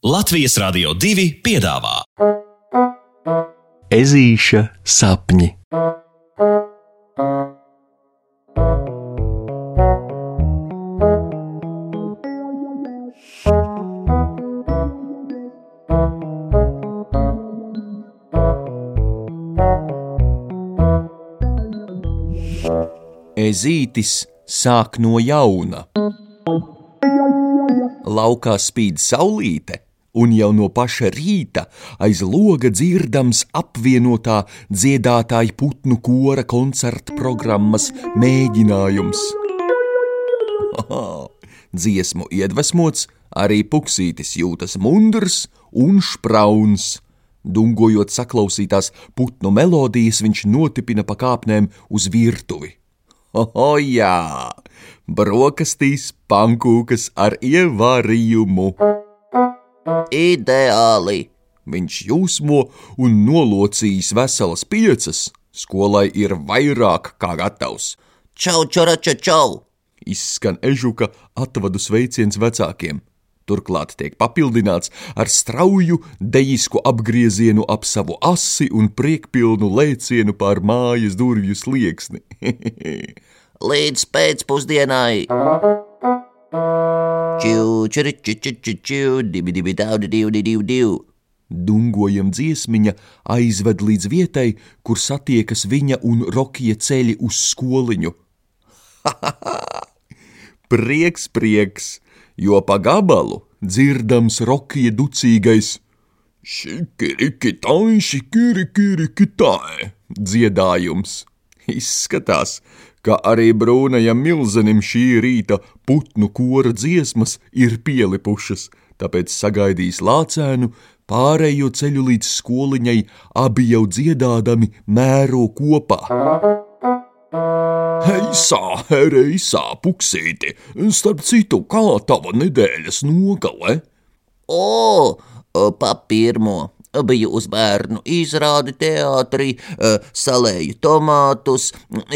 Latvijas Rādio 2 piedāvā Ezīša sapņi. Ezītis sāk no jauna. Laukā spīd saulīte, un jau no paša rīta aiz loga dzirdams apvienotā dziedātāja putnu kora koncerta programmas mēģinājums. Dziesmu iedvesmots, arī puksītis jūtas mundrs un sprauns. Dungojot saklausītās putnu melodijas, viņš notipina pa kāpnēm uz virtuvi. O, jā! Brokastīs pankūkas ar ievārījumu! Ideāli! Viņš jūsmo un nolocījis veselas piecas. Skolai ir vairāk kā gatavs. Čau, čurača, čau! Izskan ežuka atvadu sveiciens vecākiem. Turklāt tiek papildināts ar strauju dejisku apgriezienu ap savu asi un priekpilnu lēcienu pār mājas durvju slieksni. Līdz pēcpusdienai! Čiu, čiri, či, či, či, čiu, divi, divi, daudzi, divi, divi, divi. Dungojam dziesmiņa aizved līdz vietai, kur satiekas viņa un Rokija ceļi uz skoliņu. prieks, prieks, jo pa gabalu dzirdams Rokija ducīgais Šikiriki tai, šikiriki tai dziedājums. Izskatās, ka arī brūnajam milzenim šī rīta putnu kora dziesmas ir pielipušas, tāpēc sagaidīs lācēnu, pārējo ceļu līdz skoliņai, abi jau dziedādami mēro kopā. Heisā, hereisā, puksīti, starp citu, kā tava nedēļas nogale? O, pa pirmo! Biju uz bērnu izrādi teātrī, salēju tomātus,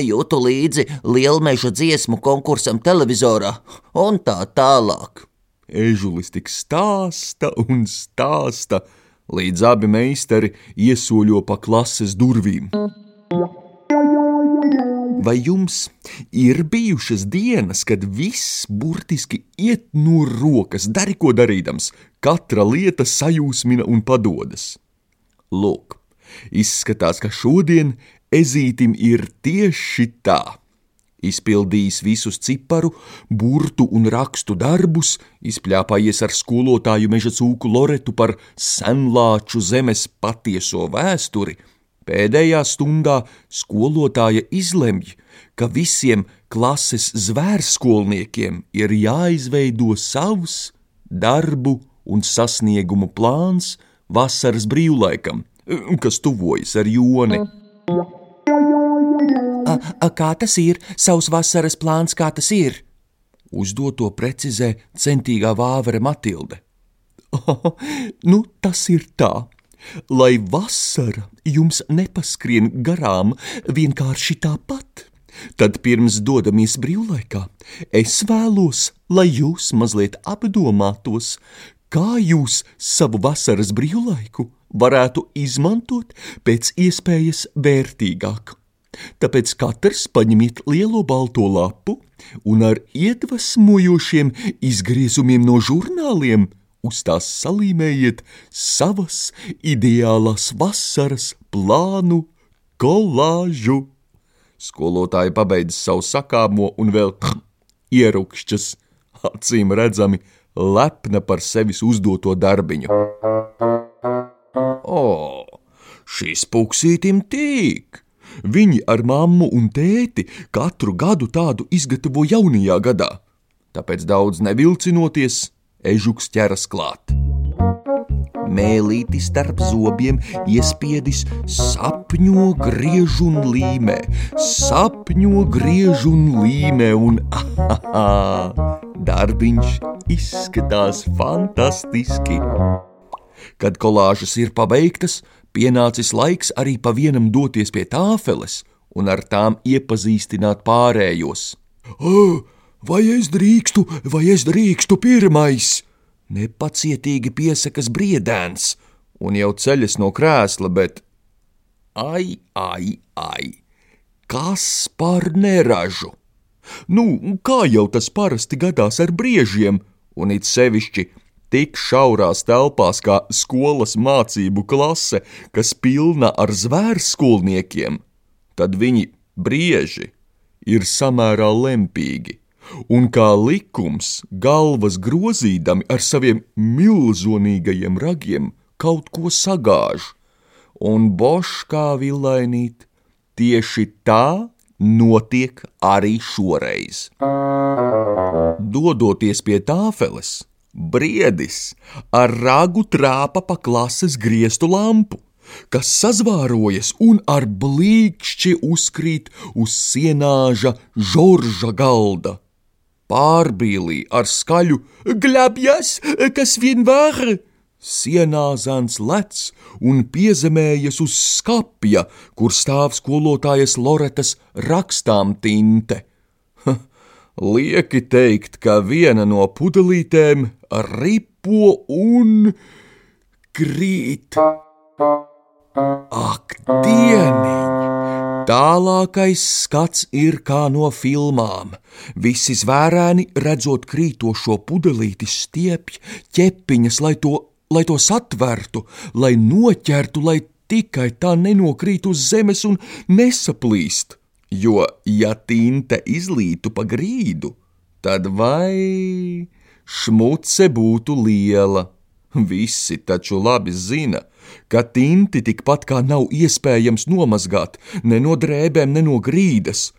jūtu līdzi lielmeža dziesmu konkursam televizorā un tā tālāk. Ežulis tik stāsta un stāsta, līdz abi meistari iesoļo pa klases durvīm. Vai jums ir bijušas dienas, kad viss burtiski iet no rokas, dari ko darīdams, katra lieta sajūsmina un padodas? Lūk, izskatās, ka šodien ezītim ir tieši tā. Izpildījis visus ciparu, burtu un rakstu darbus, izpļāpājies ar skolotāju meža cūku Loretu par senlāču zemes patieso vēsturi – Pēdējā stundā skolotāja izlemj, ka visiem klases zvērskolniekiem ir jāizveido savs darbu un sasniegumu plāns vasaras brīvlaikam, kas tuvojas ar joni. A, a, kā tas ir? Savs vasaras plāns, kā tas ir? Uzdoto precizē centīgā vāvere Matilde. Oh, nu, tas ir tā lai vasara jums nepaskrien garām vienkārši tāpat. Tad pirms dodamies brīvlaikā, es vēlos, lai jūs mazliet apdomātos, kā jūs savu vasaras brīvlaiku varētu izmantot pēc iespējas vērtīgāk. Tāpēc katrs paņemiet lielo balto lapu un ar iedvesmojošiem izgriezumiem no žurnāliem uz tās salīmējiet savas ideālās vasaras plānu kolāžu. Skolotāja pabeidz savu sakāmo un vēl ierukšķas, acīm redzami, lepna par sevis uzdoto darbiņu. O, šis puksītim tīk! Viņi ar mammu un tēti katru gadu tādu izgatavo jaunajā gadā. Tāpēc daudz nevilcinoties, ežuks ķeras klāt. Mēlīti starp zobiem iespiedis sapņo, griež un līmē, sapņo, griež un līmē, un aha, darbiņš izskatās fantastiski. Kad kolāžas ir pabeigtas, pienācis laiks arī pa vienam doties pie tāfeles un ar tām iepazīstināt pārējos. Oh, Vai es drīkstu, vai es drīkstu pirmais? Nepacietīgi piesakas briedēns un jau ceļas no krēsla, bet ai, ai, ai, kas par neražu? Nu, kā jau tas parasti gadās ar briežiem, un it sevišķi tik šaurās telpās kā skolas mācību klase, kas pilna ar zvērskolniekiem, tad viņi brieži ir samērā lempīgi un kā likums galvas grozīdami ar saviem milzonīgajiem ragiem kaut ko sagāž, un bošs kā villainīt, tieši tā notiek arī šoreiz. Dodoties pie tāfeles, briedis ar ragu trāpa pa klases griestu lampu, kas sazvārojas un ar blīkšķi uzkrīt uz sienāža Žorža galda. Pārbīlī ar skaļu glābjas, kas vien var! Sienā zants lec un piezemējas uz skapja, kur stāv skolotājas Loretas rakstām tinte. Ha, lieki teikt, ka viena no pudelītēm ripo un krīt. Ak, dieniņ! Tālākais skats ir kā no filmām. Visi zvērēni, redzot krītošo pudelīti, stiepj ķepiņas, lai to, lai to satvertu, lai noķertu, lai tikai tā nenokrīt uz zemes un nesaplīst. Jo, ja tinte izlītu pa grīdu, tad vai šmuce būtu liela. Visi taču labi zina, ka tinti tikpat kā nav iespējams nomazgāt ne no drēbēm, ne no grīdas.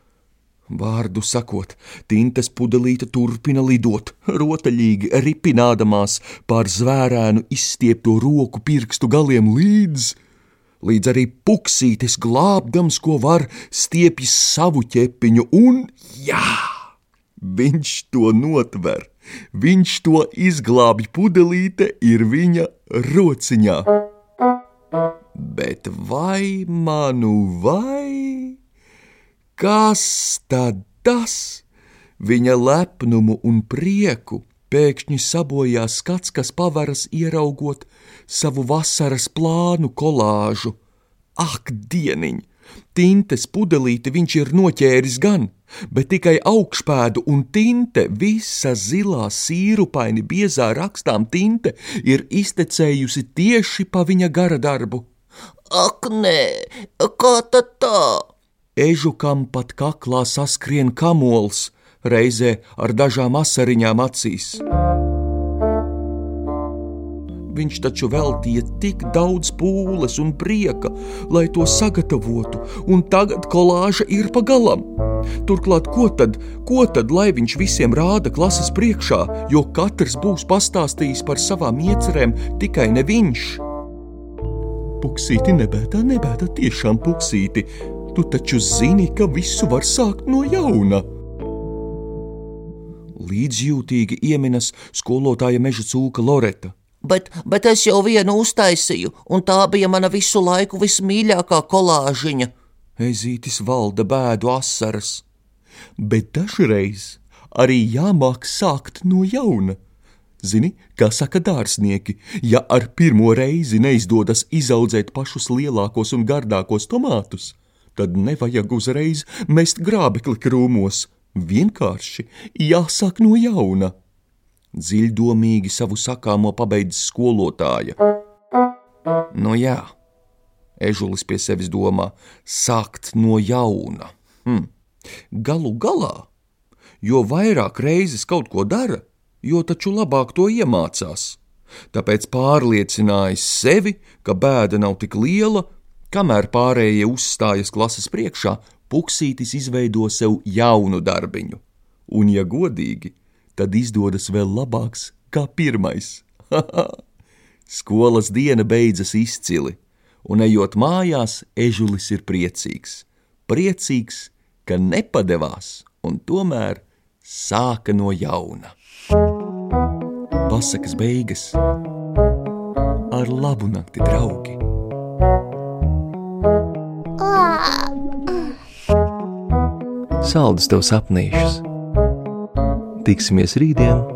Vārdu sakot, tintes pudelīte turpina lidot, rotaļīgi ripinādamās pār zvērēnu izstiepto roku pirkstu galiem līdz, līdz arī puksītis glābdams, ko var, stiepjas savu ķepiņu, un jā, viņš to notver. Viņš to izglābj pudelīte ir viņa rociņā. Bet vai manu vai? Kas tad tas? Viņa lepnumu un prieku pēkšņi sabojā skats, kas paveras ieraugot savu vasaras plānu kolāžu. Ak, dieniņ! Tintes pudelīti viņš ir noķēris gan, bet tikai augšpēdu un tinte, visa zilā sīrupaini biezā rakstām tinte, ir iztecējusi tieši pa viņa gara darbu. Ak, nē, kā tad tā? Ežukam pat kaklā saskrien kamols, reizē ar dažām asariņām acīs. Viņš taču veltīja tik daudz pūles un prieka, lai to sagatavotu, un tagad kolāža ir pagalam. Turklāt, ko tad, ko tad, lai viņš visiem rāda klases priekšā, jo katrs būs pastāstījis par savām iecerēm, tikai ne viņš? Puksīti, nebētā, nebētā, tiešām puksīti, tu taču zini, ka visu var sākt no jauna. Līdzjūtīgi ieminas skolotāja meža cūka Loreta bet, bet es jau vienu uztaisīju, un tā bija mana visu laiku vismīļākā kolāžiņa. Ezītis valda bēdu asaras, bet dažreiz arī jāmāk sākt no jauna. Zini, kā saka dārznieki, ja ar pirmo reizi neizdodas izaudzēt pašus lielākos un gardākos tomātus, tad nevajag uzreiz mest grābekli krūmos, vienkārši jāsāk no jauna dziļdomīgi savu sakāmo pabeidzis skolotāja. Nu jā, ežulis pie sevis domā, sākt no jauna. Hm. Galu galā, jo vairāk reizes kaut ko dara, jo taču labāk to iemācās. Tāpēc pārliecinājis sevi, ka bēda nav tik liela, kamēr pārējie uzstājas klases priekšā, puksītis izveido sev jaunu darbiņu. Un, ja godīgi, tad izdodas vēl labāks kā pirmais. Skolas diena beidzas izcili, un ejot mājās, ežulis ir priecīgs. Priecīgs, ka nepadevās un tomēr sāka no jauna. Pasakas beigas ar labu nakti, draugi! Saldus tev sapnīšus! Tiksimies rītdien!